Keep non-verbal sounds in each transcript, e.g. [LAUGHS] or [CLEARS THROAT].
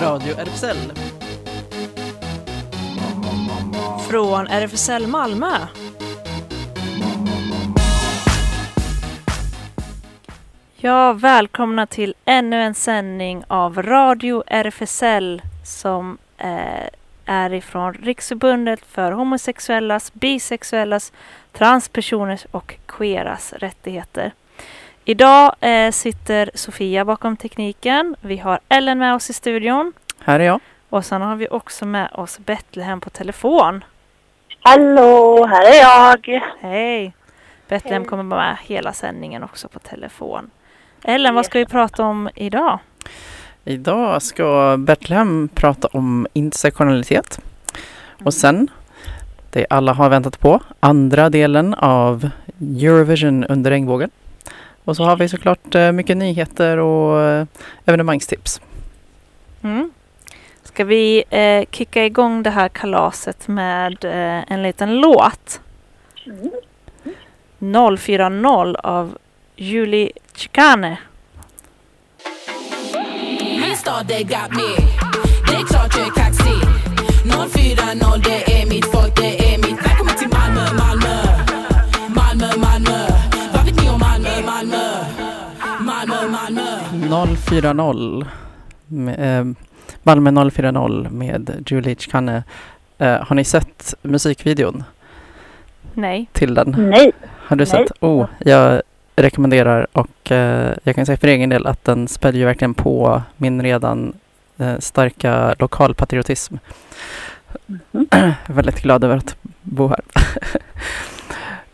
Radio RFSL. Från RFSL Malmö. Ja, välkomna till ännu en sändning av Radio RFSL som eh, är ifrån Riksförbundet för homosexuellas, bisexuellas, transpersoners och queeras rättigheter. Idag eh, sitter Sofia bakom tekniken. Vi har Ellen med oss i studion. Här är jag. Och sen har vi också med oss Betlehem på telefon. Hallå, här är jag. Hej! Betlehem kommer vara med hela sändningen också på telefon. Ellen, vad ska vi prata om idag? Idag ska Betlehem prata om intersektionalitet. Och sen, det alla har väntat på, andra delen av Eurovision under regnbågen. Och så har vi såklart eh, mycket nyheter och eh, evenemangstips. Mm. Ska vi eh, kicka igång det här kalaset med eh, en liten låt? 040 av Julie Chicane. Min stad det got me Det är klart jag är kaxig 040 det 040 med, eh, Malmö 040 med Julie Chikane. Eh, har ni sett musikvideon Nej. till den? Nej. Har du Nej. sett? Oh, jag rekommenderar och eh, jag kan säga för egen del att den spär ju verkligen på min redan eh, starka lokalpatriotism. Mhm. Jag är väldigt glad över att bo här.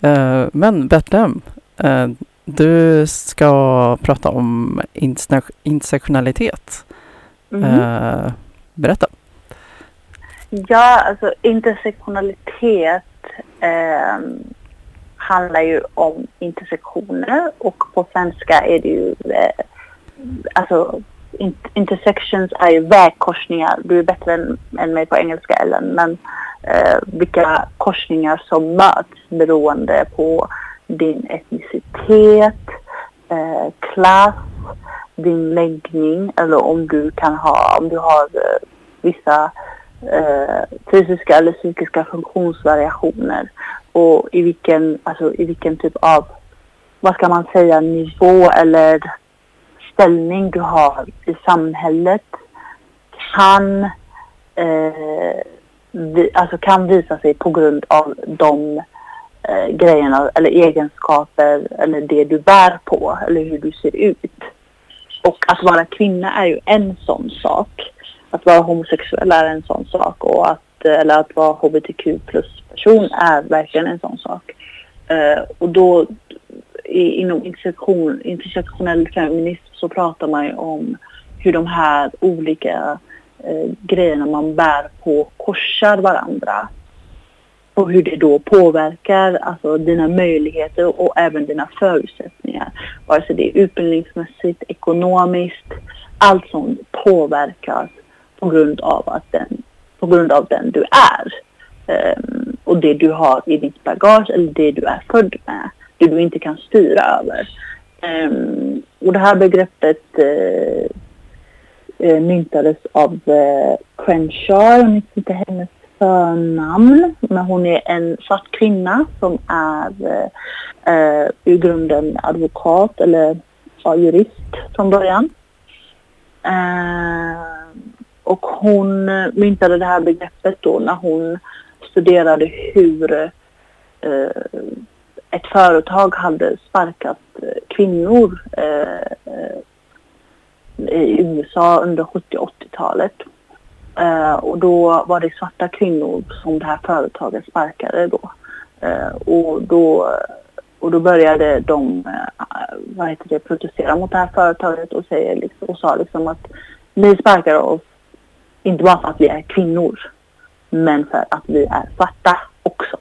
[LAUGHS] eh, men Betlehem, eh, du ska prata om interse- intersektionalitet. Mhm. Eh, berätta. Ja, alltså intersektionalitet eh, handlar ju om intersektioner och på svenska är det ju eh, alltså in, intersections är ju vägkorsningar. Du är bättre än, än mig på engelska Ellen, men eh, vilka korsningar som möts beroende på din etnicitet, eh, klass, din läggning eller om du kan ha, om du har eh, vissa eh, fysiska eller psykiska funktionsvariationer. Och i vilken, alltså, i vilken typ av, vad ska man säga, nivå eller ställning du har i samhället kan, eh, vi, alltså kan visa sig på grund av de eh, grejerna eller egenskaper eller det du bär på eller hur du ser ut. Och att vara kvinna är ju en sån sak. Att vara homosexuell är en sån sak och att, eller att vara hbtq plus person är verkligen en sån sak. Eh, och då i, inom intersektion, intersektionell feminism så pratar man ju om hur de här olika eh, grejerna man bär på korsar varandra. Och hur det då påverkar alltså, dina möjligheter och även dina förutsättningar. Vare sig det är utbildningsmässigt, ekonomiskt, allt sånt påverkas på grund av, att den, på grund av den du är. um, och det du har i ditt bagage eller det du är född med. Det du inte kan styra över. Um, och det här begreppet uh, myntades av uh, Crenshaw, jag minns inte hennes förnamn, men hon är en svart kvinna som är eh, i grunden advokat eller ja, jurist från början. Eh, och hon myntade det här begreppet då när hon studerade hur eh, ett företag hade sparkat kvinnor eh, eh i USA under 70 och 80-talet. Eh, och då var det svarta kvinnor som det här företaget sparkade då. Eh, och då. Och då började de eh, vad heter det, protestera mot det här företaget och, säger liksom, och sa liksom att ni sparkar oss inte bara för att vi är kvinnor men för att vi är svarta också.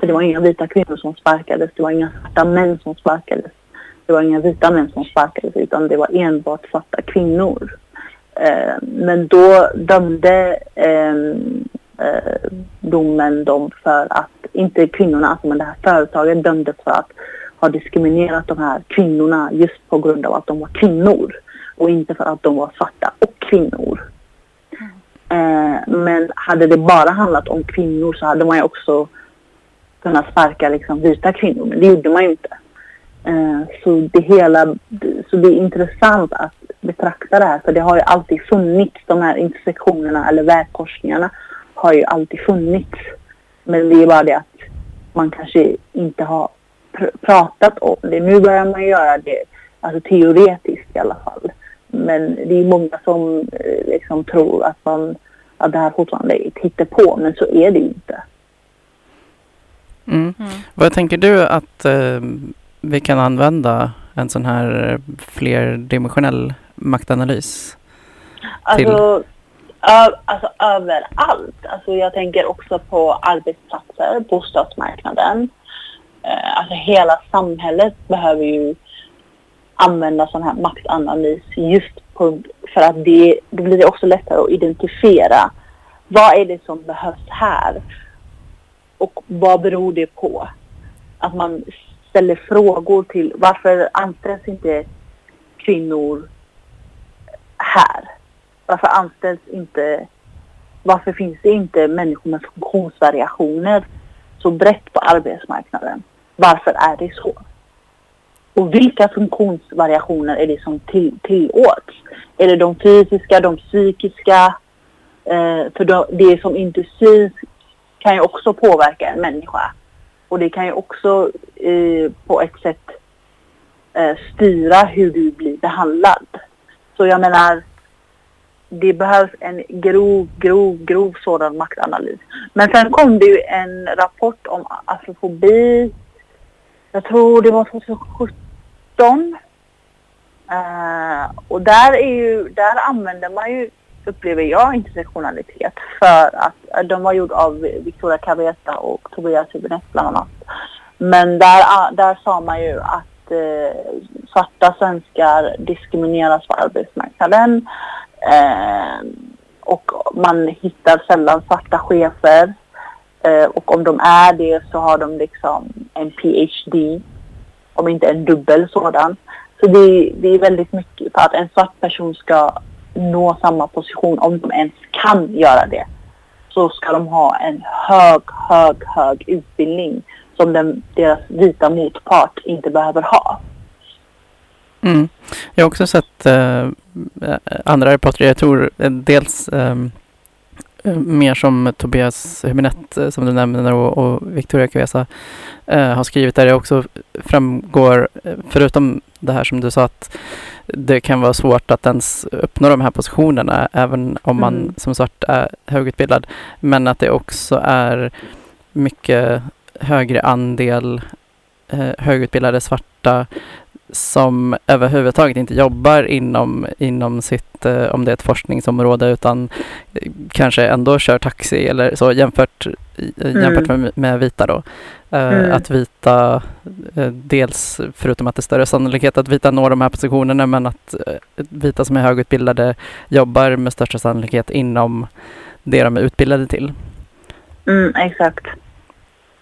För det var inga vita kvinnor som sparkades, det var inga svarta män som sparkades. Det var inga vita män som sparkades utan det var enbart svarta kvinnor. Eh, men då dömde eh, eh, domen dem för att, inte kvinnorna, alltså, men det här företaget dömdes för att ha diskriminerat de här kvinnorna just på grund av att de var kvinnor. och inte för att de var svarta och kvinnor. Eh, men hade det bara handlat om kvinnor så hade man ju också kunnat sparka liksom, vita kvinnor, men det gjorde man ju inte. Eh, så, det hela, så det är intressant att betrakta det här, för det har ju alltid funnits, de här intersektionerna eller vägkorsningarna har ju alltid funnits. Men det är bara det att man kanske inte har pr pratat om det. Nu börjar man göra det, alltså teoretiskt i alla fall. Men det är många som eh, liksom tror att, man, att det här fortfarande är hittepå, men så är det inte. Mm. Mm. Vad tänker du att eh, vi kan använda en sån här flerdimensionell maktanalys? Alltså, ö, alltså överallt. Alltså jag tänker också på arbetsplatser, bostadsmarknaden. Eh, alltså hela samhället behöver ju använda sån här maktanalys just på, för att det, det blir också lättare att identifiera vad är det som behövs här och vad beror det på? Att man ställer frågor till varför anställs inte kvinnor här? Varför anställs inte, varför finns det inte människor med funktionsvariationer så brett på arbetsmarknaden? Varför är det så? Och vilka funktionsvariationer är det som till, tillåts? Är det de fysiska, de psykiska? Eh, för då, det som inte syns kan ju också påverka en människa. Och det kan ju också eh, på ett sätt eh, styra hur du blir behandlad. Så jag menar, det behövs en grov, grov, grov sådan maktanalys. Men sen kom det ju en rapport om afrofobi. Jag tror det var 2017. Uh, eh, och där, är ju, där använder man ju, upplever jag, intersektionalitet för att eh, de var gjorda av Victoria Caveta och Tobias Hübinette bland annat. Men där, ah, där sa man ju att eh, svarta svenskar diskrimineras på arbetsmarknaden eh, och man hittar sällan svarta chefer eh, och om de är det så har de liksom en PhD, om inte en dubbel sådan. Så det, det är väldigt mycket för att en svart person ska nå samma position, om de ens kan göra det, så ska de ha en hög, hög, hög utbildning som den, deras vita motpart inte behöver ha. Mm. Jag har också sett eh, andra reportrar. Jag tror eh, dels ehm, eh, mer som Tobias Hübinette eh, som du nämner och, och Victoria Kvesa eh, har skrivit där det också framgår, eh, förutom det här som du sa att det kan vara svårt att ens uppnå de här positionerna även om man Mm. som svart är högutbildad. Men att det också är mycket högre andel eh, högutbildade svarta som överhuvudtaget inte jobbar inom, inom sitt, eh, om det är ett forskningsområde, utan kanske ändå kör taxi eller så jämfört, jämfört med, med vita då. Eh, Mm. Att vita, eh, dels förutom att det är större sannolikhet att vita når de här positionerna, men att eh, vita som är högutbildade jobbar med största sannolikhet inom det de är utbildade till. Mm, exakt.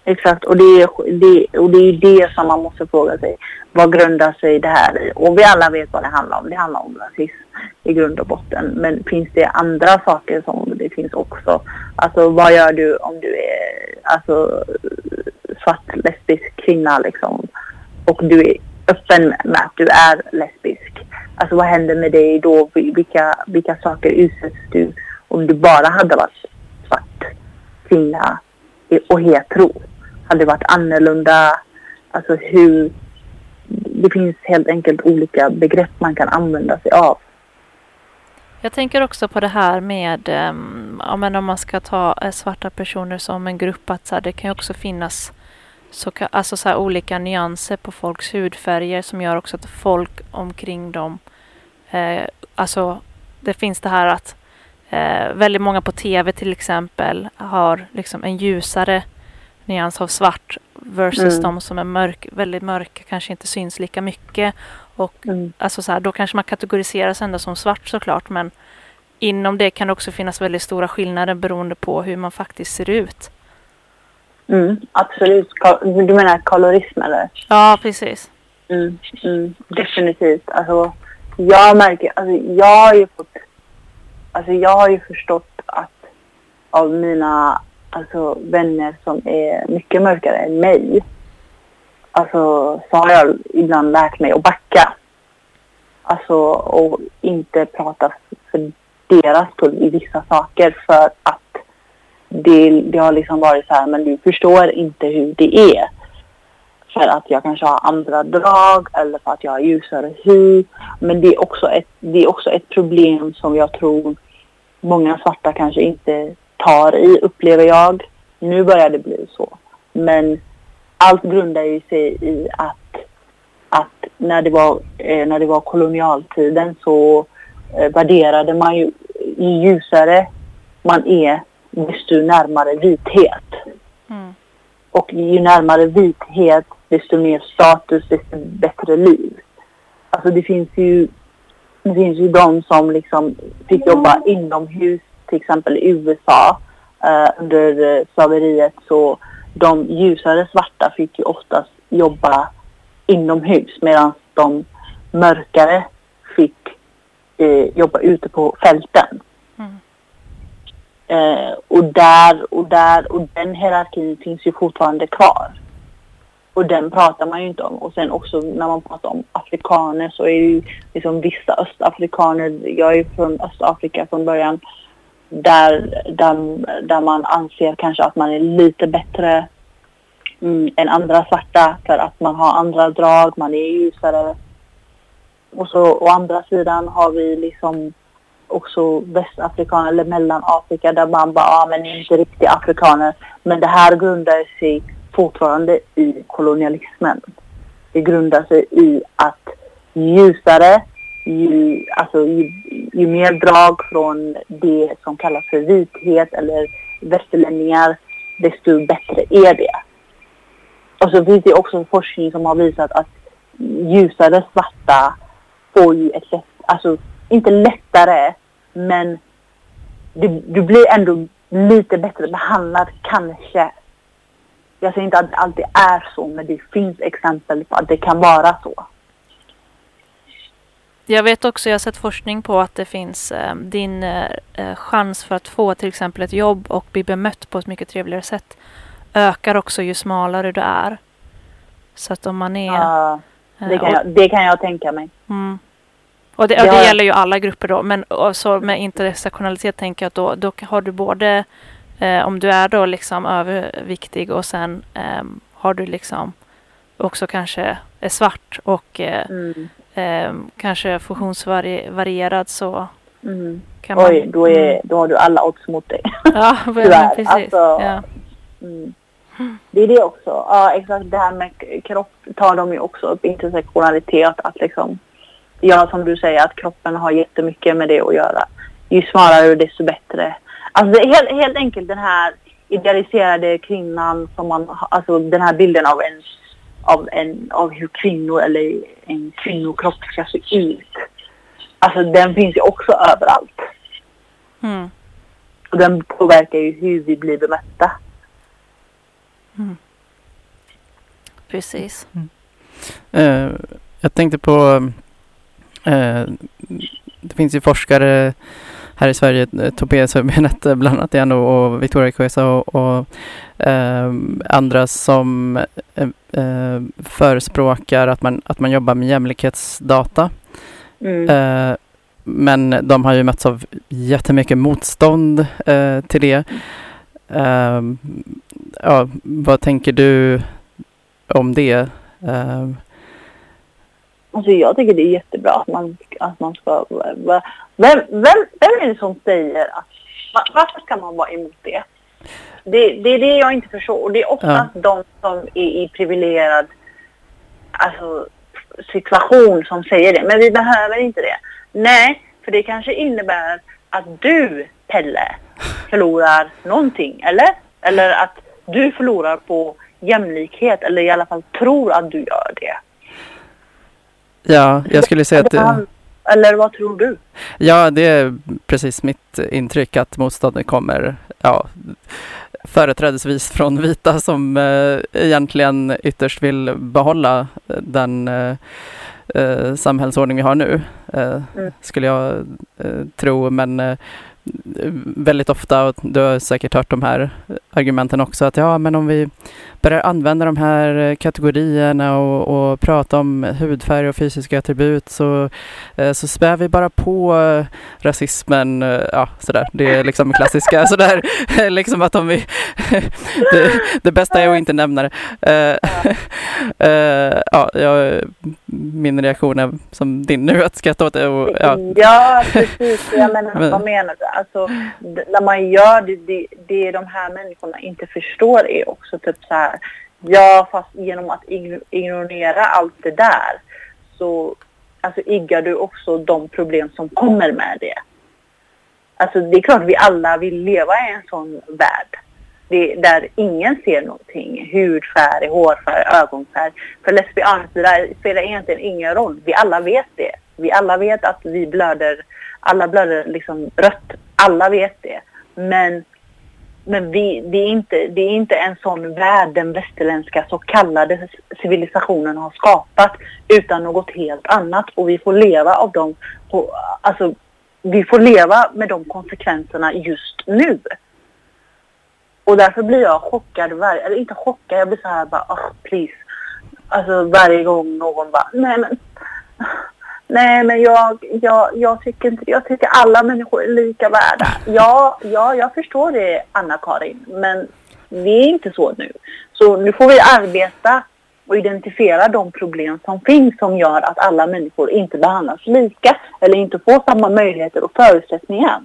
Exakt, och det, är, det, och det är det som man måste fråga sig. Vad grundar sig det här i? Och vi alla vet vad det handlar om. Det handlar om rasism i grund och botten. Men finns det andra saker som det finns också? Alltså vad gör du om du är alltså, svart lesbisk kvinna liksom? Och du är öppen med att du är lesbisk. Alltså vad händer med dig då? Vilka, vilka saker utsätts du om du bara hade varit svart kvinna och hetero? Hade det varit annorlunda? Alltså hur... Det finns helt enkelt olika begrepp man kan använda sig av. Jag tänker också på det här med um, ja, men om man ska ta eh, svarta personer som en grupp. Att så här, det kan ju också finnas så, alltså, så olika nyanser på folks hudfärger som gör också att folk omkring dem... Eh, alltså det finns det här att eh, väldigt många på tv till exempel har liksom en ljusare nyans av svart versus Mm. de som är mörk, väldigt mörka kanske inte syns lika mycket. Och Mm. alltså så här, då kanske man kategoriseras ändå som svart såklart men inom det kan det också finnas väldigt stora skillnader beroende på hur man faktiskt ser ut. Mm, absolut. Du menar kolorism eller? Ja, precis. Mm, mm, definitivt. Alltså, jag märker, alltså jag har ju fått, alltså jag har ju förstått att av mina alltså, vänner som är mycket mörkare än mig, alltså så har jag ibland lärt mig att backa. Alltså och inte prata för deras skull i vissa saker för att det, det har liksom varit så här, men du förstår inte hur det är. För att jag kanske har andra drag eller för att jag har ljusare hy. Men det är också ett, det är också ett problem som jag tror många svarta kanske inte tar i, upplever jag. Nu börjar det bli så. Men allt grundar ju sig i att, att när, det var, eh, när det var kolonialtiden så eh, värderade man ju ju ljusare man är desto närmare vithet. Mm. Och ju närmare vithet desto mer status, desto bättre liv. Alltså det finns ju, det finns ju de som liksom fick jobba inomhus, till exempel i USA eh, under eh, slaveriet så de ljusare svarta fick ju oftast jobba inomhus medan de mörkare fick eh, jobba ute på fälten. Eh, och där och där och den hierarkin finns ju fortfarande kvar. Och den pratar man ju inte om. Och sen också när man pratar om afrikaner så är ju liksom vissa östafrikaner, jag är ju från Östafrika från början, där, där, där man anser kanske att man är lite bättre mm, än andra svarta för att man har andra drag, man är ljusare. Och så å andra sidan har vi liksom också västafrikaner eller mellanafrika där man bara, ja men inte riktiga afrikaner. Men det här grundar sig fortfarande i kolonialismen. Det grundar sig i att ljusare, ju, alltså ju, ju mer drag från det som kallas för vithet eller västerlänningar, desto bättre är det. Och så finns det också forskning som har visat att ljusare svarta får ju ett lätt, alltså inte lättare, men du, du blir ändå lite bättre behandlad kanske. Jag säger inte att det alltid är så, men det finns exempel på att det kan vara så. Jag vet också, jag har sett forskning på att det finns eh, din eh, eh, chans för att få till exempel ett jobb och bli bemött på ett mycket trevligare sätt ökar också ju smalare du är. Så att om man är... Ja, det, eh, kan och- jag, det kan jag tänka mig. Mm. Och det, Ja. det gäller ju alla grupper då. Men så med intersektionalitet tänker jag att då, då har du både eh, om du är då liksom överviktig och sen ehm, har du liksom också kanske är svart och eh, Mm. ehm, kanske funktionsvarierad så Mm. kan man... Oj, då, är, då har du alla odds mot dig. [LAUGHS] Ja, [LAUGHS] tyvärr. precis. Alltså, ja. Mm. Det är det också. Ja, exakt. Det här med kropp tar de ju också upp, intersektionalitet. Att liksom, ja, som du säger, att kroppen har jättemycket med det att göra. Ju smalare desto bättre. Alltså det är helt, helt enkelt den här idealiserade kvinnan som man har- alltså den här bilden av en, av en, av hur kvinnor eller en kvinnokropp ska se ut. Alltså den finns ju också överallt. Mm. Och den påverkar ju hur vi blir bemötta. Precis. Eh, jag tänkte på, det finns ju forskare här i Sverige, eh, Tobias Hörbenet eh, bland annat igen och, Victoria Kuesa och, och eh, andra som eh, eh, förespråkar att man, att man jobbar med jämlikhetsdata. Mm. Eh, men de har ju mötts av jättemycket motstånd eh, till det. Eh, ja, vad tänker du om det? Alltså jag tycker det är jättebra att man, att man ska... Vem, vem, vem är det som säger att... va- Varför ska man vara emot det? Det, det är det jag inte förstår. Och det är oftast de som är i privilegierad alltså, situation som säger det. Men vi behöver inte det. Nej, för det kanske innebär att du, Pelle, förlorar någonting. Eller? Eller att du förlorar på jämlikhet. Eller i alla fall tror att du gör det. Ja, jag skulle säga att det, Eller vad tror du? ja, det är precis mitt intryck att motståndet kommer ja, företrädesvis från vita som eh, egentligen ytterst vill behålla den, eh, eh, samhällsordning vi har nu, eh, Mm. skulle jag eh, tro. Men eh, väldigt ofta, och du har säkert hört de här argumenten också, att ja, men om vi börjar använda de här eh, kategorierna och, och prata om hudfärg och fysiska attribut så, eh, så spär vi bara på eh, rasismen. Ja, sådär. Det är liksom klassiska [LAUGHS] sådär, [LAUGHS] liksom att om vi... [LAUGHS] det, det bästa är att inte nämna det. Ja, jag, min reaktion är som din nu, att skratta åt det. Och, ja, Ja, precis. Jag menar, Men- vad menar du? Alltså, när man gör det, det, det de här människorna inte förstår är också typ så här. Ja, fast genom att ignorera allt det där så alltså, iggar du också de problem som kommer med det. Alltså det är klart vi alla vill leva i en sån värld. Det, där ingen ser någonting. Hudfärg, hårfärg, ögonfärg. För let's det där spelar egentligen ingen roll. Vi alla vet det. Vi alla vet att vi blöder, alla blöder liksom rött. Alla vet det. Men, men vi, det, är inte, det är inte en sån värld den västerländska så kallade civilisationen har skapat. Utan något helt annat. Och vi får leva av dem. På, alltså, vi får leva med de konsekvenserna just nu. Och därför blir jag chockad, varje, eller inte chockad, jag blir så här bara, oh, please. Alltså varje gång någon bara, nej men, nej men jag, jag, jag tycker inte Jag tycker alla människor är lika värda. Ja, ja, jag förstår det Anna-Karin, men vi är inte så nu. Så nu får vi arbeta och identifiera de problem som finns som gör att alla människor inte behandlas lika eller inte får samma möjligheter och förutsättningar.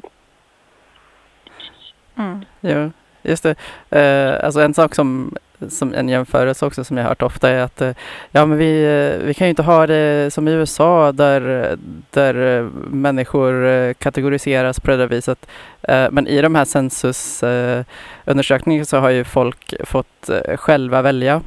Mm. Ja, just det. Eh, alltså en sak som, som en jämförelse också som jag har hört ofta är att eh, ja, men vi, eh, vi kan ju inte ha det som i USA där, där eh, människor eh, kategoriseras på det där viset. Eh, men i de här censusundersökningarna så har ju folk fått själva välja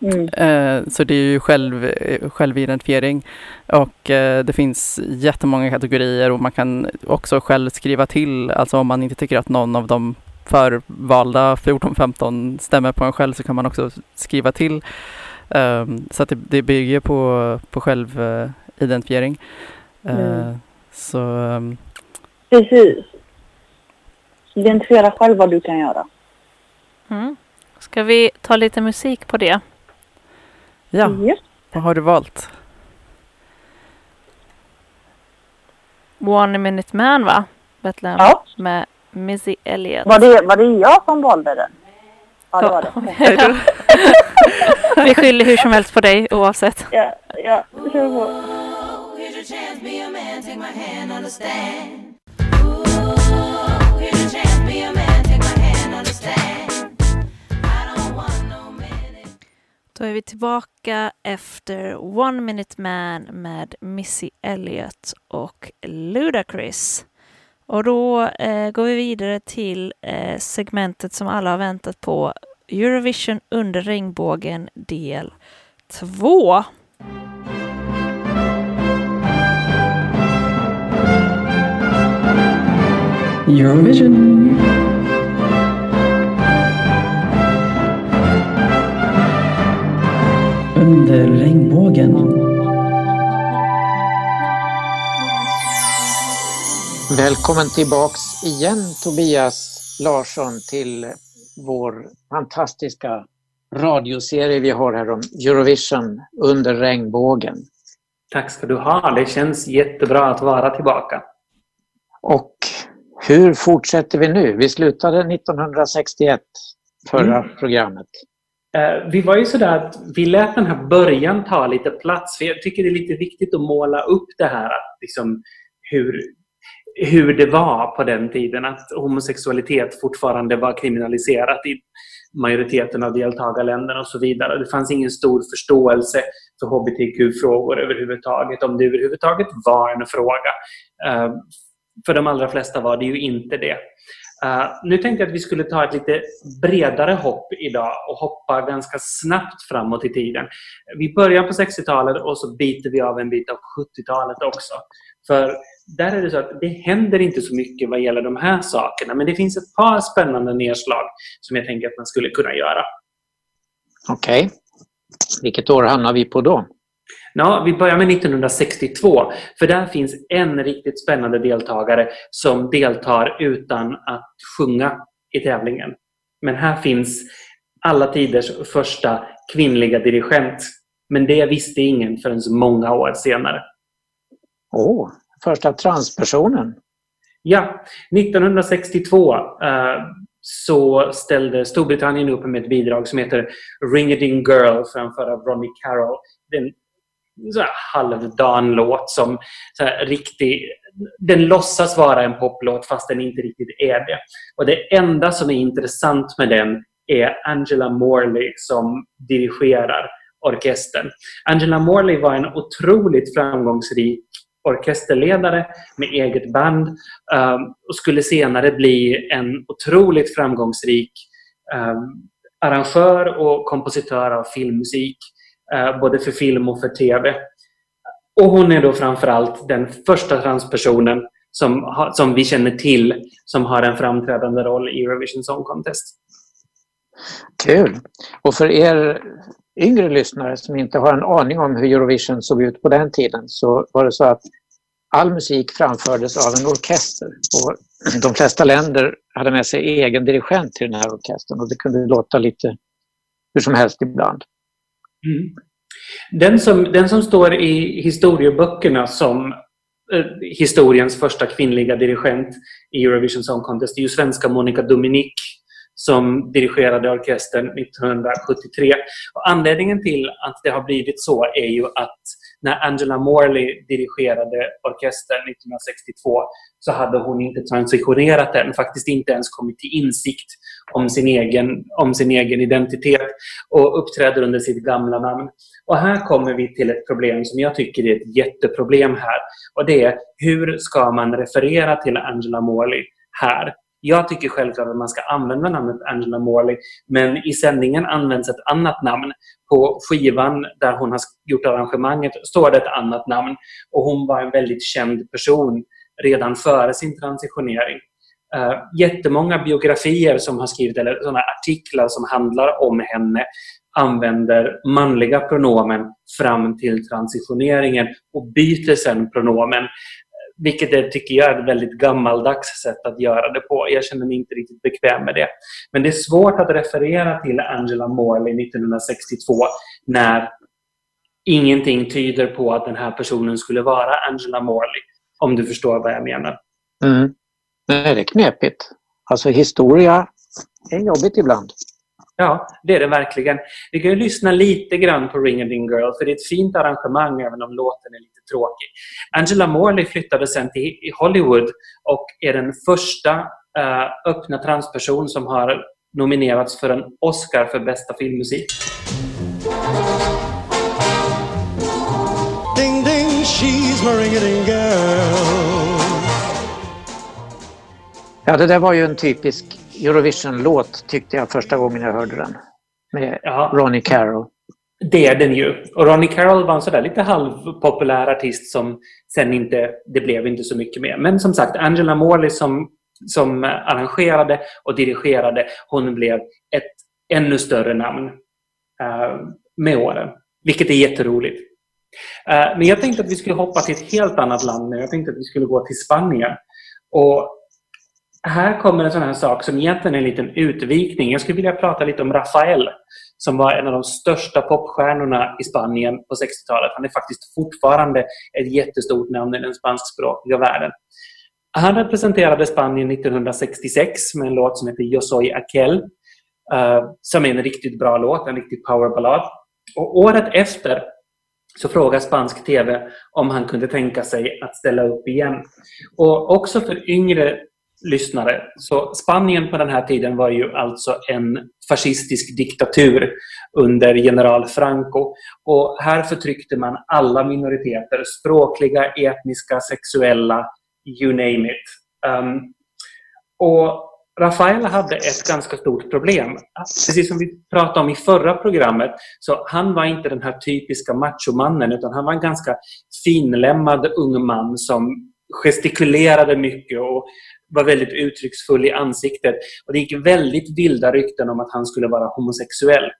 Mm. Så det är ju själv, självidentifiering och det finns jättemånga kategorier och man kan också själv skriva till, alltså om man inte tycker att någon av de förvalda 14-15 stämmer på en själv så kan man också skriva till. Ehm, Så att det, det bygger på, på självidentifiering. Eh, Mm. Så ehm, Precis. Identifiera själv vad du kan göra. Mm. Ska vi ta lite musik på det? ja, Yes. vad har du valt? One Minute Man va? Bethlehem Ja. med Missy Elliott. Var det, var det jag som valde den? Ja, det var det. [LAUGHS] Vi skyller hur som helst på dig oavsett. Ja, ja, kör på. Då är vi tillbaka efter One Minute Man med Missy Elliott och Ludacris. Och då eh, går vi vidare till eh, segmentet som alla har väntat på. Eurovision under regnbågen del 2. Eurovision! Under regnbågen. Välkommen tillbaks igen Tobias Larsson till vår fantastiska radioserie vi har här om Eurovision under regnbågen. Tack ska du ha. Det känns jättebra att vara tillbaka. Och hur fortsätter vi nu? Vi slutade 1961, förra Mm. programmet. Eh, Vi var ju sådär att vi lät den här början ta lite plats. För jag tycker det är lite viktigt att måla upp det här, att liksom hur, hur det var på den tiden. Att homosexualitet fortfarande var kriminaliserat i majoriteten av deltagarländerna och så vidare. Det fanns ingen stor förståelse för hbtq-frågor överhuvudtaget, om det överhuvudtaget var en fråga. Eh, för de allra flesta var det ju inte det. Eh, nu tänkte jag att vi skulle ta ett lite bredare hopp idag och hoppa ganska snabbt framåt i tiden. Vi börjar på 60-talet och så biter vi av en bit av 70-talet också. För där är det så att det händer inte så mycket vad gäller de här sakerna, men det finns ett par spännande nedslag som jag tänker att man skulle kunna göra. Okej. Vilket år hamnar vi på då? Ja, vi börjar med 1962. För där finns en riktigt spännande deltagare som deltar utan att sjunga i tävlingen. Men här finns alla tiders första kvinnliga dirigent. Men det visste ingen förrän många år senare. Åh, oh, första transpersonen. Ja, 1962 eh, så ställde Storbritannien upp med ett bidrag som heter Ring it in Girl framför av Ronnie Carroll. Det är en så här halvdan låt som så här, riktig, den låtsas vara en poplåt fast den inte riktigt är det. Och det enda som är intressant med den är Angela Morley som dirigerar orkestern. Angela Morley var en otroligt framgångsrik orkesterledare med eget band um, och skulle senare bli en otroligt framgångsrik um, arrangör och kompositör av filmmusik, uh, både för film och för TV. Och hon är då framförallt den första transpersonen som, som vi känner till som har en framträdande roll i Eurovision Song Contest. Kul! Och för er yngre lyssnare som inte har en aning om hur Eurovision såg ut på den tiden så var det så att all musik framfördes av en orkester. Och [CLEARS THROAT] de flesta länder hade med sig egen dirigent till den här orkestern och det kunde låta lite hur som helst ibland. Mm. Den, som, den som står i historieböckerna som eh, historiens första kvinnliga dirigent i Eurovision Song Contest är ju svenska Monica Dominique som dirigerade orkestern 1973. Och anledningen till att det har blivit så är ju att när Angela Morley dirigerade orkestern 1962 så hade hon inte transitionerat än, faktiskt inte ens kommit till insikt om sin egen, om sin egen identitet och uppträder under sitt gamla namn. Och här kommer vi till ett problem som jag tycker är ett jätteproblem här. Och det är hur ska man referera till Angela Morley här? Jag tycker självklart att man ska använda namnet Angela Morley, men i sändningen används ett annat namn. På skivan där hon har gjort arrangemanget står det ett annat namn. Och hon var en väldigt känd person redan före sin transitionering. Uh, jättemånga biografier som har skrivit, eller sådana artiklar som handlar om henne använder manliga pronomen fram till transitioneringen och byter sen pronomen. Vilket är, tycker jag är ett väldigt gammaldags sätt att göra det på. Jag känner mig inte riktigt bekväm med det. Men det är svårt att referera till Angela Morley 1962 när ingenting tyder på att den här personen skulle vara Angela Morley. Om du förstår vad jag menar. Mm. Nej, det är knepigt. Alltså historia är jobbigt ibland. Ja, det är det verkligen. Vi kan ju lyssna lite grann på Ring a Ding Girl för det är ett fint arrangemang även om låten är lite tråkig. Angela Morley flyttade sen till Hollywood och är den första uh, öppna transperson som har nominerats för en Oscar för bästa filmmusik. Ding ding, she's my ring a ding girl. Ja, det där var ju en typisk Eurovision-låt tyckte jag första gången jag hörde den. Med ja. Ronnie Carroll. Det är den ju. Och Ronnie Carroll var en sådär lite halvpopulär artist som sen inte, det blev inte så mycket mer. Men som sagt, Angela Morley som, som arrangerade och dirigerade, hon blev ett ännu större namn uh, med åren. Vilket är jätteroligt. Uh, men jag tänkte att vi skulle hoppa till ett helt annat land nu. Jag tänkte att vi skulle gå till Spanien. Och här kommer en sån här sak som egentligen är en liten utvikning. Jag skulle vilja prata lite om Rafael som var en av de största popstjärnorna i Spanien på 60-talet. Han är faktiskt fortfarande ett jättestort namn i den spanskspråkiga världen. Han representerade Spanien 1966 med en låt som heter Yo soy aquel, eh, som är en riktigt bra låt, en riktig powerballad. Och året efter så frågade spansk TV om han kunde tänka sig att ställa upp igen. Och också för yngre lyssnare. Så Spanien på den här tiden var ju alltså en fascistisk diktatur under general Franco. Och här förtryckte man alla minoriteter, språkliga, etniska, sexuella, you name it. Um, och Rafael hade ett ganska stort problem. Precis som vi pratade om i förra programmet, så han var inte den här typiska machomannen, utan han var en ganska finlämmad ung man som gestikulerade mycket och var väldigt uttrycksfull i ansiktet. Och Det gick väldigt vilda rykten om att han skulle vara homosexuell.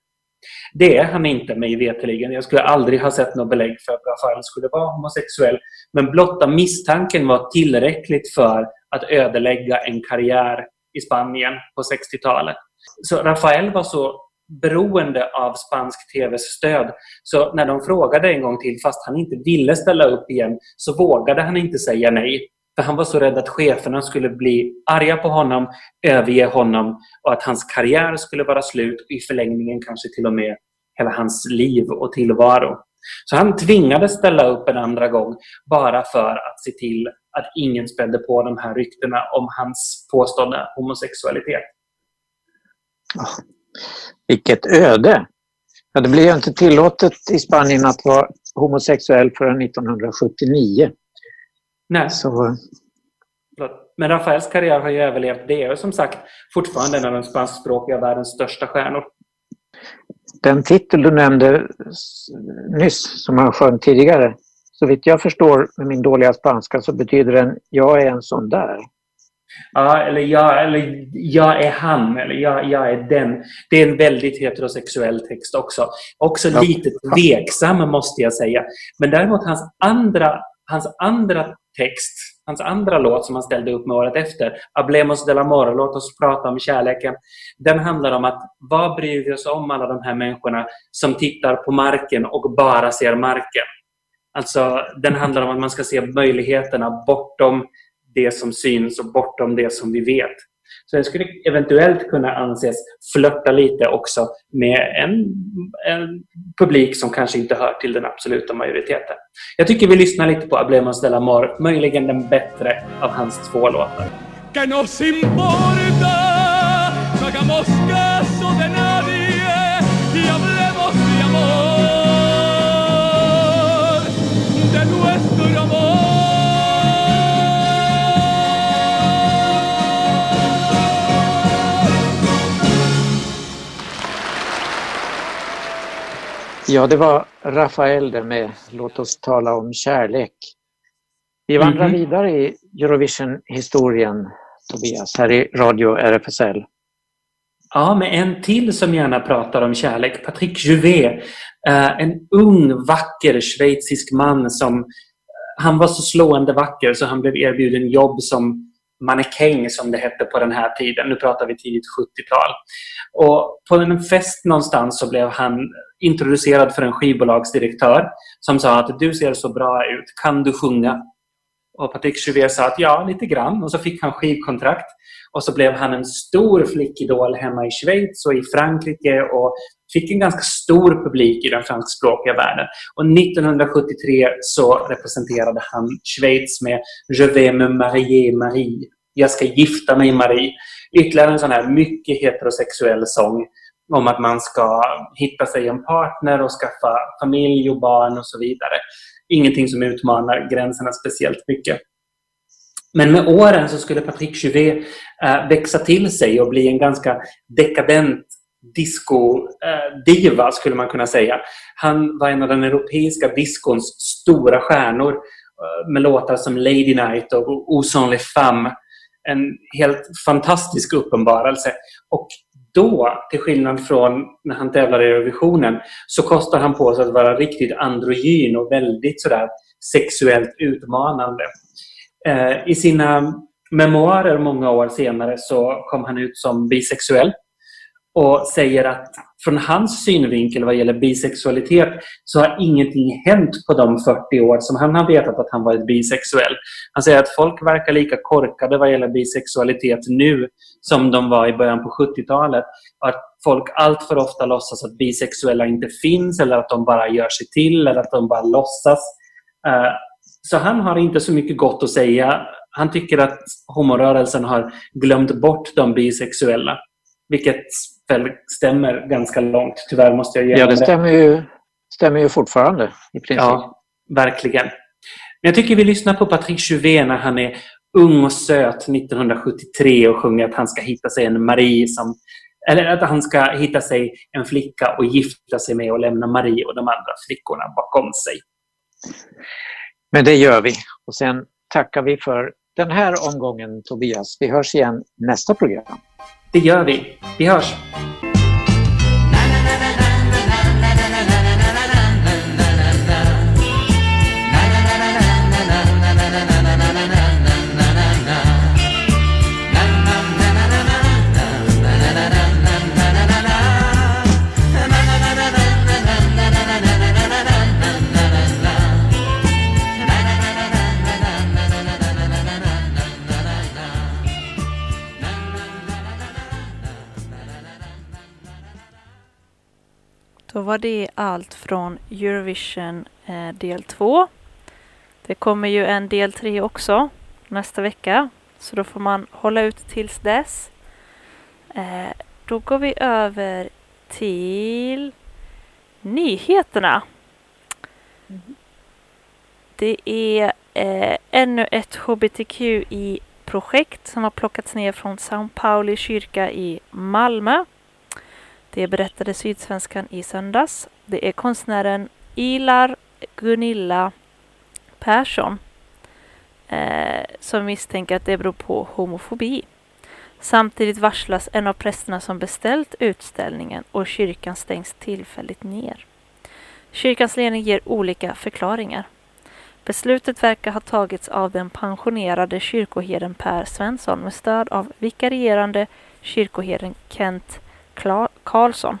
Det är han inte mig veterligen. Jag skulle aldrig ha sett något belägg för att Rafael skulle vara homosexuell. Men blotta misstanken var tillräckligt för att ödelägga en karriär i Spanien på 60-talet. Så Rafael var så beroende av spansk TVs stöd. Så när de frågade en gång till, fast han inte ville ställa upp igen, så vågade han inte säga nej. För han var så rädd att cheferna skulle bli arga på honom, överge honom och att hans karriär skulle vara slut och i förlängningen kanske till och med hela hans liv och tillvaro. Så han tvingades ställa upp en andra gång bara för att se till att ingen spädde på de här ryktena om hans påstådda homosexualitet. Ah, vilket öde! Ja, det blev ju inte tillåtet i Spanien att vara homosexuell förrän 1979. Nej. Så... Men Rafaels karriär har ju överlevt. Det är som sagt fortfarande en av de spanskspråkiga världens största stjärnor. Den titel du nämnde nyss, som han sjöng tidigare, så vitt jag förstår med min dåliga spanska så betyder den Jag är en sån där. Ja, eller jag, eller jag är han, eller jag, jag är den. Det är en väldigt heterosexuell text också. Också ja. lite tveksam måste jag säga. Men däremot hans andra, hans andra text, hans andra låt som han ställde upp med året efter, Ablemos del amor, låt oss prata om kärleken. Den handlar om att vad bryr vi oss om alla de här människorna som tittar på marken och bara ser marken? Alltså, den handlar om att man ska se möjligheterna bortom det som syns och bortom det som vi vet. Så den skulle eventuellt kunna anses flörta lite också med en, en, publik som kanske inte hör till den absoluta majoriteten. Jag tycker vi lyssnar lite på Ablemos de la Mor, möjligen den bättre av hans två låtar. Ja, det var Rafael där med Låt oss tala om kärlek. Vi vandrar mm vidare i Eurovision-historien, Tobias, här i Radio RFSL. Ja, med en till som gärna pratar om kärlek, Patrick Juvet. Eh, en ung, vacker schweizisk man som... Han var så slående vacker så han blev erbjuden jobb som mannekäng som det hette på den här tiden. Nu pratar vi tidigt 70-tal. Och på en fest någonstans så blev han introducerad för en skivbolagsdirektör som sa att du ser så bra ut, kan du sjunga? Och Patrick Juvet sa att ja, lite grann. Och så fick han skivkontrakt. Och så blev han en stor flickidol hemma i Schweiz och i Frankrike och fick en ganska stor publik i den franskspråkiga världen. Och 1973 så representerade han Schweiz med Je vais me marier Marie. Jag ska gifta mig Marie. Ytterligare en sån här mycket heterosexuell sång om att man ska hitta sig en partner och skaffa familj och barn och så vidare. Ingenting som utmanar gränserna speciellt mycket. Men med åren så skulle Patrick Juvet eh, växa till sig och bli en ganska dekadent disco-diva, skulle man kunna säga. Han var en av den europeiska discons stora stjärnor eh, med låtar som Lady Night och Ozon les Femmes. En helt fantastisk uppenbarelse. Och då, till skillnad från när han tävlar i Eurovisionen, så kostar han på sig att vara riktigt androgyn och väldigt sådär sexuellt utmanande. Eh, I sina memoarer många år senare så kom han ut som bisexuell och säger att från hans synvinkel vad gäller bisexualitet så har ingenting hänt på de 40 år som han har vetat att han varit bisexuell. Han säger att folk verkar lika korkade vad gäller bisexualitet nu som de var i början på 70-talet. Att folk allt för ofta låtsas att bisexuella inte finns eller att de bara gör sig till eller att de bara låtsas. Eh, så han har inte så mycket gott att säga. Han tycker att homorörelsen har glömt bort de bisexuella. Vilket väl stämmer ganska långt. Tyvärr måste jag ge Ja, det stämmer ju, stämmer ju fortfarande i princip. Ja, verkligen. Men jag tycker vi lyssnar på Patrick Juvet när han är ung och söt 1973 och sjunger att han ska hitta sig en Marie som eller att han ska hitta sig en flicka och gifta sig med och lämna Marie och de andra flickorna bakom sig. Men det gör vi. Och sen tackar vi för den här omgången Tobias. Vi hörs igen nästa program. Det gör vi. Vi hörs! Var det allt från Eurovision eh, del 2. Det kommer ju en del 3 också nästa vecka. Så då får man hålla ut tills dess. Eh, då går vi över till nyheterna. Det är eh, ännu ett hbtqi-projekt som har plockats ner från São Pauli kyrka i Malmö. Det berättade Sydsvenskan i söndags. Det är konstnären Ilar Gunilla Persson eh, som misstänker att det beror på homofobi. Samtidigt varslas en av prästerna som beställt utställningen och kyrkan stängs tillfälligt ner. Kyrkans ledning ger olika förklaringar. Beslutet verkar ha tagits av den pensionerade kyrkoherden Per Svensson med stöd av vikarierande kyrkoherden Kent Karlsson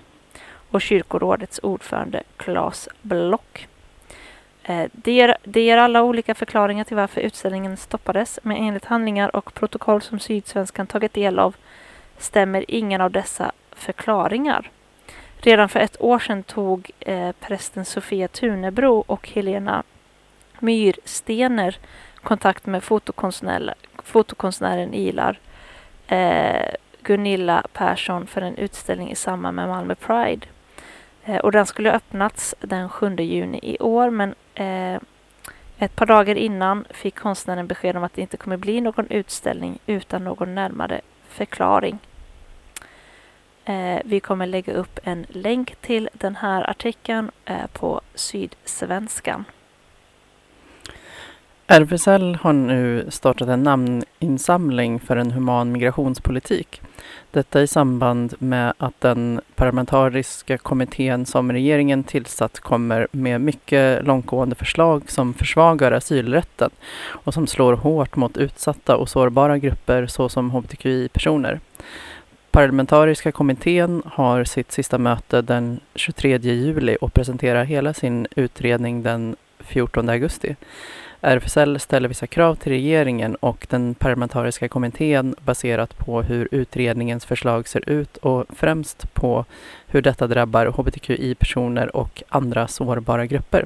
och kyrkorådets ordförande Claes Block. Eh, det ger, det ger alla olika förklaringar till varför utställningen stoppades, men enligt handlingar och protokoll som Sydsvenskan tagit del av stämmer ingen av dessa förklaringar. Redan för ett år sedan tog eh, prästen Sofia Tunebro och Helena Myrstener kontakt med fotokonstnär, fotokonstnären Ilar eh, Gunilla Persson för en utställning i samband med Malmö Pride. Eh, och den skulle ha öppnats den 7 juni i år men eh, ett par dagar innan fick konstnären besked om att det inte kommer bli någon utställning utan någon närmare förklaring. Eh, vi kommer lägga upp en länk till den här artikeln eh, på Sydsvenskan. RFSL har nu startat en namninsamling för en human migrationspolitik. Detta i samband med att den parlamentariska kommittén som regeringen tillsatt kommer med mycket långtgående förslag som försvagar asylrätten och som slår hårt mot utsatta och sårbara grupper såsom hbtqi-personer. Parlamentariska kommittén har sitt sista möte den 23 juli och presenterar hela sin utredning den 14 augusti. RFSL ställer vissa krav till regeringen och den parlamentariska kommittén baserat på hur utredningens förslag ser ut och främst på hur detta drabbar hbtqi-personer och andra sårbara grupper.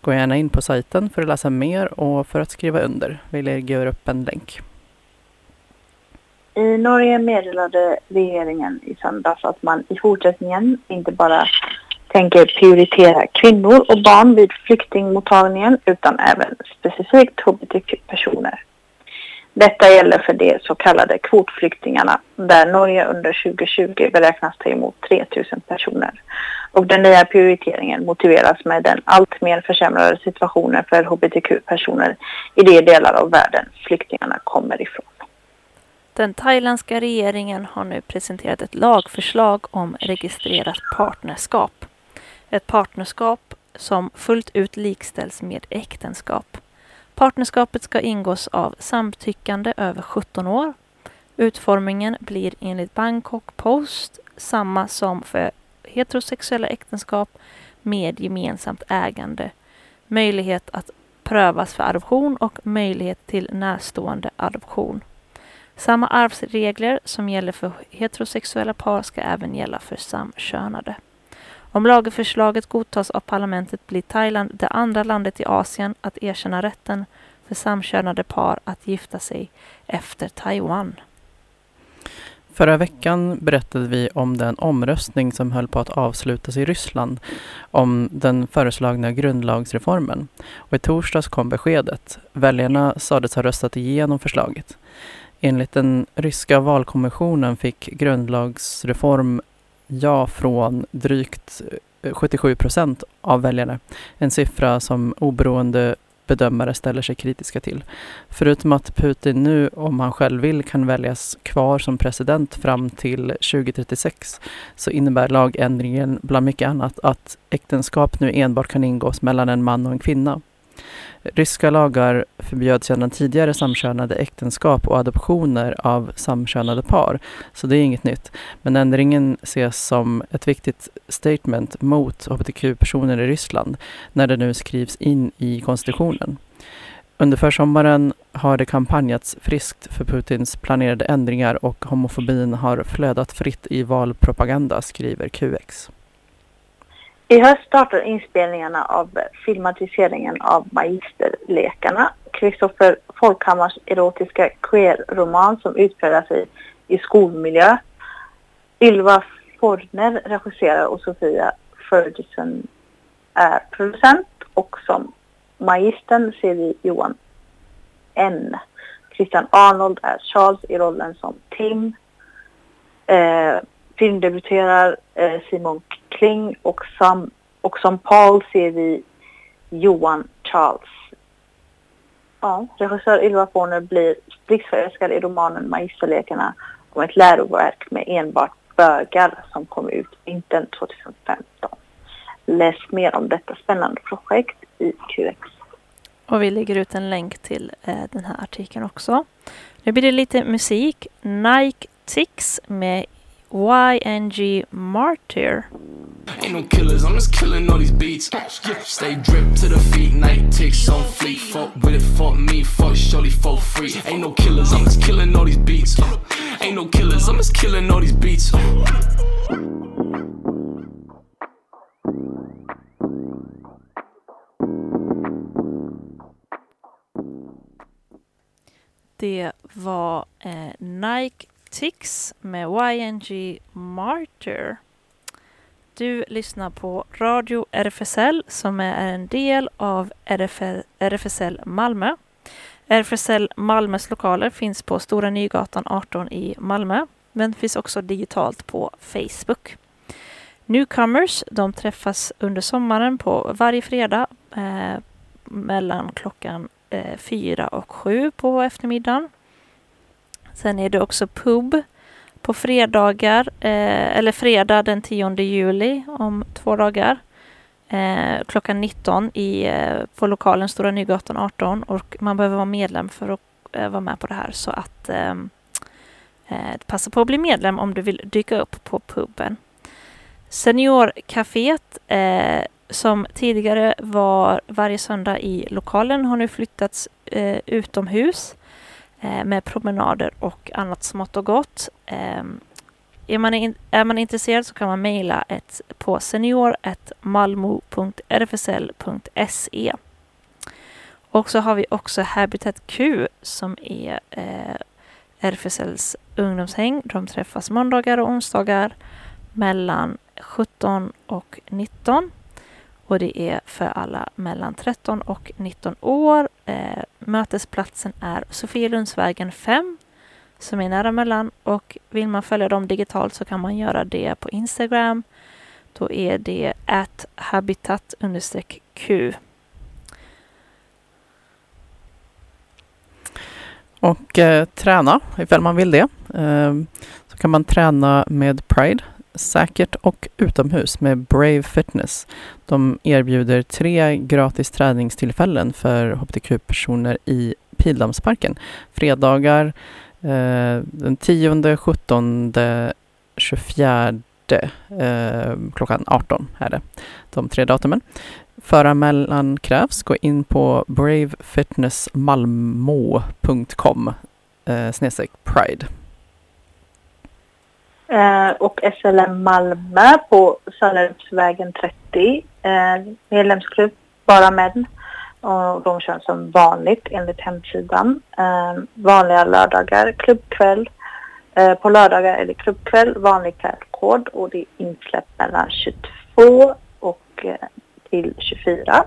Gå gärna in på sajten för att läsa mer och för att skriva under. Vi lägger upp en länk. I Norge meddelade regeringen i söndags att man i fortsättningen inte bara tänker prioritera kvinnor och barn vid flyktingmottagningen utan även specifikt hbtq-personer. Detta gäller för de så kallade kvotflyktingarna där Norge under 2020 beräknas ta emot 3000 personer. Och den nya prioriteringen motiveras med den alltmer försämrade situationen för hbtq-personer i de delar av världen flyktingarna kommer ifrån. Den thailändska regeringen har nu presenterat ett lagförslag om registrerat partnerskap. Ett partnerskap som fullt ut likställs med äktenskap. Partnerskapet ska ingås av samtyckande över 17 år. Utformningen blir enligt Bangkok Post samma som för heterosexuella äktenskap med gemensamt ägande, möjlighet att prövas för adoption och möjlighet till närstående adoption. Samma arvsregler som gäller för heterosexuella par ska även gälla för samkönade. Om lagförslaget godtas av parlamentet blir Thailand det andra landet i Asien att erkänna rätten för samkönade par att gifta sig efter Taiwan. Förra veckan berättade vi om den omröstning som höll på att avslutas i Ryssland om den föreslagna grundlagsreformen. Och I torsdags kom beskedet. Väljarna sades ha röstat igenom förslaget. Enligt den ryska valkommissionen fick grundlagsreform ja från drygt eh, 77 procent av väljarna. En siffra som oberoende bedömare ställer sig kritiska till. Förutom att Putin nu, om han själv vill, kan väljas kvar som president fram till 2036 så innebär lagändringen bland mycket annat att äktenskap nu enbart kan ingås mellan en man och en kvinna. Ryska lagar förbjöd sedan tidigare samkönade äktenskap och adoptioner av samkönade par, så det är inget nytt. Men ändringen ses som ett viktigt statement mot hbtq-personer i Ryssland när det nu skrivs in i konstitutionen. Under försommaren har det kampanjats friskt för Putins planerade ändringar och homofobin har flödat fritt i valpropaganda, skriver QX. I höst startar inspelningarna av filmatiseringen av Magisterlekarna. Kristoffer Folkhammars erotiska queerroman som utspelar sig i skolmiljö. Ylva Forner regisserar och Sofia Ferguson är producent och som magistern ser vi Johan N. Christian Arnold är Charles i rollen som Tim. Eh, filmdebuterar eh, Simon Kling och som, och som Paul ser vi Johan Charles. Ja, regissör Ylva Forner blir blixtförälskad i romanen Magisterlekarna om ett läroverk med enbart bögar som kom ut vintern 2015. Läs mer om detta spännande projekt i QX. Och vi lägger ut en länk till eh, den här artikeln också. Nu blir det lite musik. Nike Tix med YNG Martyr. Ain't no killers, I'm just killing all these beats. Stay dripped to the feet, night ticks on fleet. Fuck with it, fuck me, fuck surely, fuck free. Ain't no killers, I'm just killing all these beats. Ain't no killers, I'm just killing all these beats. Det var eh, Nike Tix med YNG Martyr. Du lyssnar på Radio RFSL som är en del av RFL, RFSL Malmö. RFSL Malmös lokaler finns på Stora Nygatan 18 i Malmö, men finns också digitalt på Facebook. Newcomers, de träffas under sommaren på varje fredag eh, mellan klockan eh, fyra och sju på eftermiddagen. Sen är det också pub på fredagar, eh, eller fredag den 10 juli om två dagar. Eh, klockan 19 i, eh, på lokalen Stora Nygatan 18 och man behöver vara medlem för att eh, vara med på det här så att ehm, eh, passa på att bli medlem om du vill dyka upp på puben. Seniorcaféet eh, som tidigare var varje söndag i lokalen har nu flyttats eh, utomhus eh, Eh, med promenader och annat smått och gott. Ehm, är, man in, är man intresserad så kan man mejla på senior.malmo.rfsl.se. Och så har vi också Habitat Q som är eh, RFSLs ungdomshäng. De träffas måndagar och onsdagar mellan 17 och 19 och det är för alla mellan 13 och 19 år. Eh, mötesplatsen är Sofielundsvägen 5 som är nära mellan och vill man följa dem digitalt så kan man göra det på Instagram. Då är det at habitat q. Och eh, träna ifall man vill det. Eh, så kan man träna med Pride säkert och utomhus med Brave Fitness. De erbjuder tre gratis träningstillfällen för hbtq-personer i Pildammsparken. Fredagar eh, den 10, 17, 24 eh, klockan 18 är det. De tre datumen. Föranmälan krävs. Gå in på bravefitnessmalmo.com eh, snedstreck pride. Eh, och SLM Malmö på Sallerupsvägen 30. Eh, medlemsklubb, bara män. Och de kör som vanligt enligt hemsidan. Eh, vanliga lördagar, klubbkväll. Eh, på lördagar är det klubbkväll, vanlig klädkod och det är insläpp mellan 22 och eh, till 24.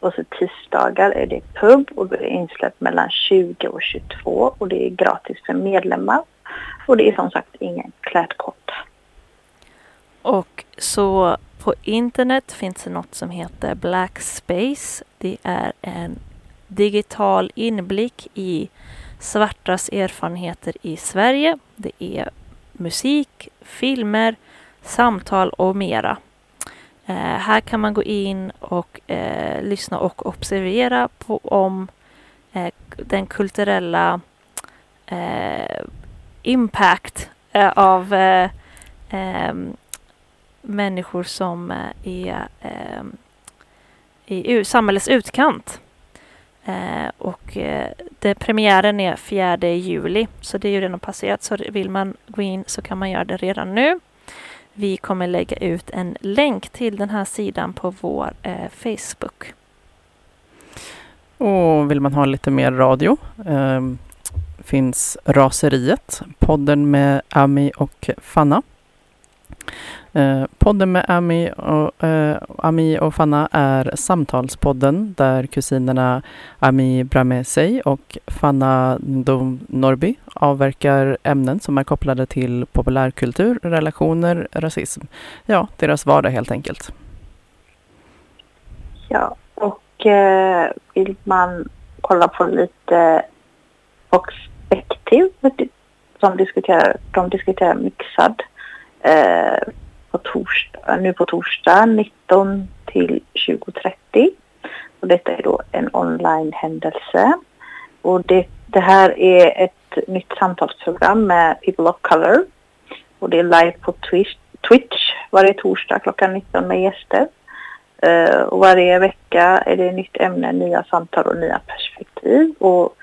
Och så tisdagar är det pub och då är det insläpp mellan 20 och 22 och det är gratis för medlemmar. Och det är som sagt ingen klädkort. Och så på internet finns det något som heter Black Space. Det är en digital inblick i svartas erfarenheter i Sverige. Det är musik, filmer, samtal och mera. Eh, här kan man gå in och eh, lyssna och observera på om eh, den kulturella eh, impact eh, av eh, ehm, människor som eh, är ehm, i samhällets utkant. Eh, och eh, det, premiären är 4 juli, så det är ju redan passerat. Så vill man gå in så kan man göra det redan nu. vi kommer lägga ut en länk till den här sidan på vår eh, Facebook. Och vill man ha lite mer radio eh, finns Raseriet, podden med Ami och Fanna. Eh, podden med Ami och, eh, Ami och Fanna är Samtalspodden där kusinerna Ami Bramesey och Fanna Ndom Norby avverkar ämnen som är kopplade till populärkultur, relationer, rasism. Ja, deras vardag helt enkelt. Ja, och eh, vill man kolla på lite perspektiv som diskuterar, de diskuterar mixad eh, på torsdag, nu på torsdag 19 till 20.30. Och detta är då en online-händelse. Och det, det här är ett nytt samtalsprogram med People of Color. Och det är live på Twitch, Twitch varje torsdag klockan 19 med gäster. Uh, och varje vecka är det nytt ämne, nya samtal och nya perspektiv. Och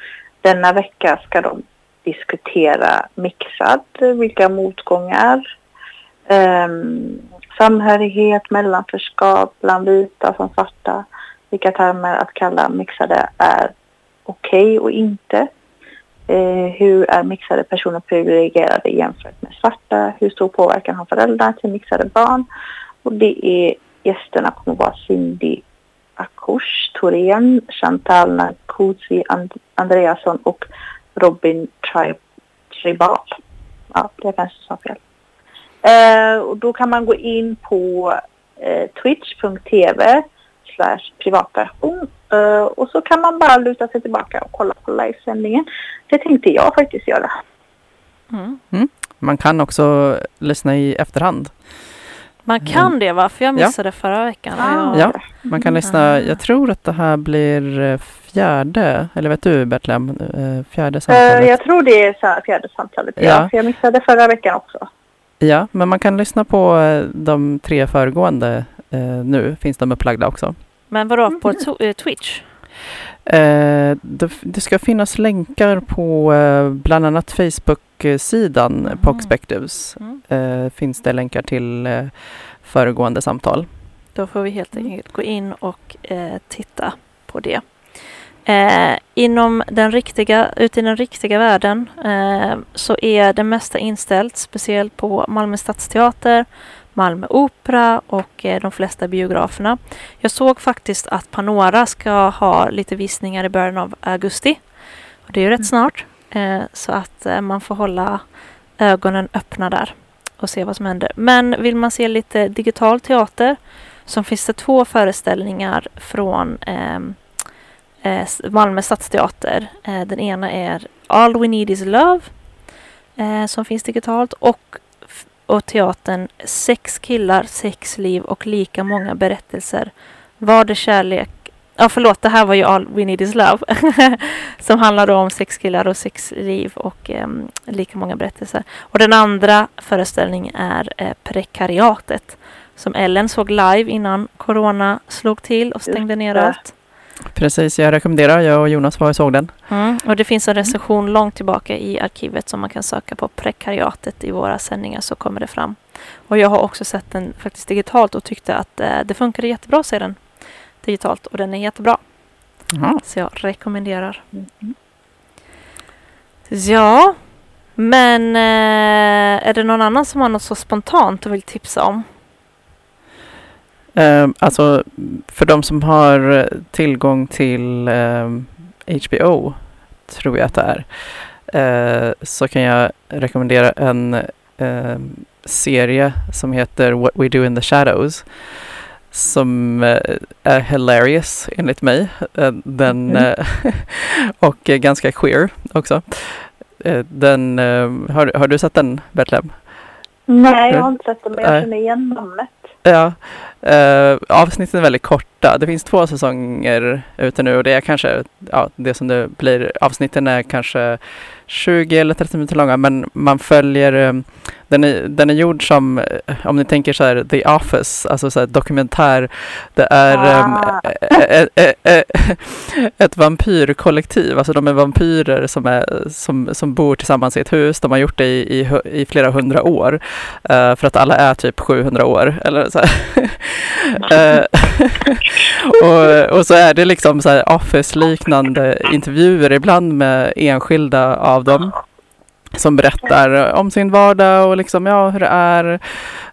denna vecka ska de diskutera mixad, vilka motgångar, um, samhörighet, mellanförskap bland vita som svarta, vilka termer att kalla mixade är okej okay och inte. Uh, hur är mixade personer privilegierade jämfört med svarta? Hur stor påverkan har föräldrar till mixade barn? Och det är gästerna kommer att vara Cindy Akush Thorén, Chantal Narkozy And Andreasson och Robin Tri Tribal. Ja, det kanske sa fel. Eh, och då kan man gå in på eh, twitch.tv slash privatversion eh, och så kan man bara luta sig tillbaka och kolla på livesändningen. Det tänkte jag faktiskt göra. Mm. Mm. Man kan också lyssna i efterhand. Man kan det va? För jag Ja. missade förra veckan. Ah. Ja, man kan lyssna. Jag tror att det här blir eh, fjärde, eller vet du Bertlem, eh, fjärde Eh, samtalet. jag tror det är fjärde samtalet. Ja. Ja. För jag missade förra veckan också. Ja, men man kan lyssna på de tre föregående nu. Finns de upplagda också. Men vadå, på eh, Twitch? Eh, det, ska finnas länkar på eh, bland annat Facebook-sidan Mhm. Perspectives. Mm. Eh, finns det länkar till eh, föregående samtal. Då får vi helt enkelt gå in och titta på det. Eh, inom den riktiga, ute i den riktiga världen eh, så är det mesta inställt, speciellt på Malmö stadsteater, Malmö opera och eh, de flesta biograferna. Jag såg faktiskt att Panora ska ha lite visningar i början av augusti. Och det är ju rätt snart. Eh, så att eh, man får hålla ögonen öppna där och se vad som händer. Men vill man se lite digital teater så finns det två föreställningar från ehm, eh, Malmö stadsteater. Den ena är All We Need Is Love som finns digitalt och, och teatern Sex killar, sex liv och lika många berättelser. Var det kärlek? Ja, förlåt, det här var ju All We Need Is Love [LAUGHS] som handlar om sex killar och sex liv och ehm, lika många berättelser. Och den andra föreställningen är eh, Prekariatet som Ellen såg live innan corona slog till och stängde ner allt. Precis, jag rekommenderar. Jag och Jonas var och såg den. Mm. Och det finns en recension långt tillbaka i arkivet som man kan söka på Prekariatet i våra sändningar så kommer det fram. Och jag har också sett den faktiskt digitalt och tyckte att eh, det funkade jättebra, säger den digitalt och den är jättebra. Jaha. Så jag rekommenderar. Ja, men eh, är det någon annan som har något så spontant och vill tipsa om? Eh, alltså, för de som har tillgång till eh, HBO, tror jag att det är, eh, så kan jag rekommendera en eh, serie som heter What We Do In The Shadows som eh, är hilarious enligt mig. Eh, den, eh, [LAUGHS] och eh, ganska queer också. Eh, den, eh, har, har du sett den, Betlehem? Nej, jag har inte sett det, men jag känner igen namnet. Ja, Uh, avsnitten är väldigt korta. Det finns två säsonger ute nu och det är kanske, ja, det som det blir, avsnitten är kanske 20 eller 30 minuter långa men man följer um, den är, den är gjord som, eh, om ni tänker så här, The Office, alltså så här dokumentär. Det är Ah. um, ett, ett, ett vampyrkollektiv, alltså de är vampyrer som, är, som, som bor tillsammans i ett hus. De har gjort det i, i, i flera hundra år, eh, för att alla är typ 700 år. Eller så. [LAUGHS] Eh, [LAUGHS] och, och så är det liksom så här Office-liknande intervjuer ibland med enskilda av dem som berättar om sin vardag och liksom, ja, hur det är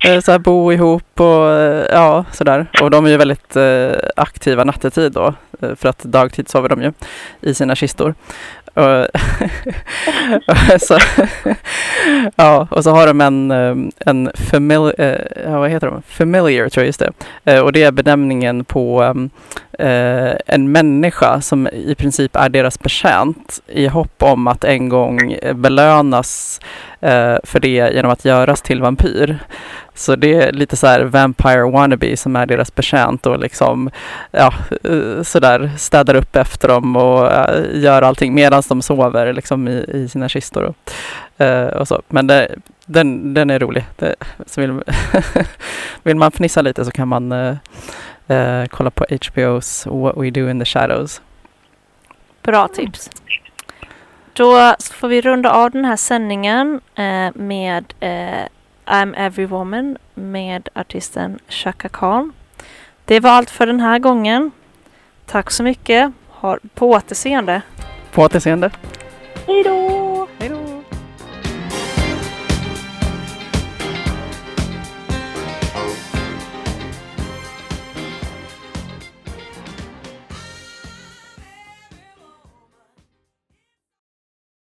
eh, så här, bo ihop och eh, ja, sådär. Och de är ju väldigt eh, aktiva nattetid då, eh, för att dagtid sover de ju i sina kistor. [LAUGHS] Och, så, ja, och så har de en, um, en famil, eh, vad heter de? familiar, tror jag just det. Eh, och det är benämningen på um, eh, en människa som i princip är deras betjänt i hopp om att en gång belönas Eh, för det genom att göras till vampyr. Så det är lite så här Vampire wannabe som är deras betjänt och liksom ja, eh, sådär städar upp efter dem och eh, gör allting medan de sover liksom i, i sina kistor och, och så. Men det, den, den är rolig. Det, så vill, [LAUGHS] vill man fnissa lite så kan man eh, kolla på HBO's What We Do In The Shadows. Bra tips. Då får vi runda av den här sändningen eh, med eh, I'm Every Woman med artisten Chaka Khan. Det var allt för den här gången. Tack så mycket. Har, på återseende. På återseende. Hej då!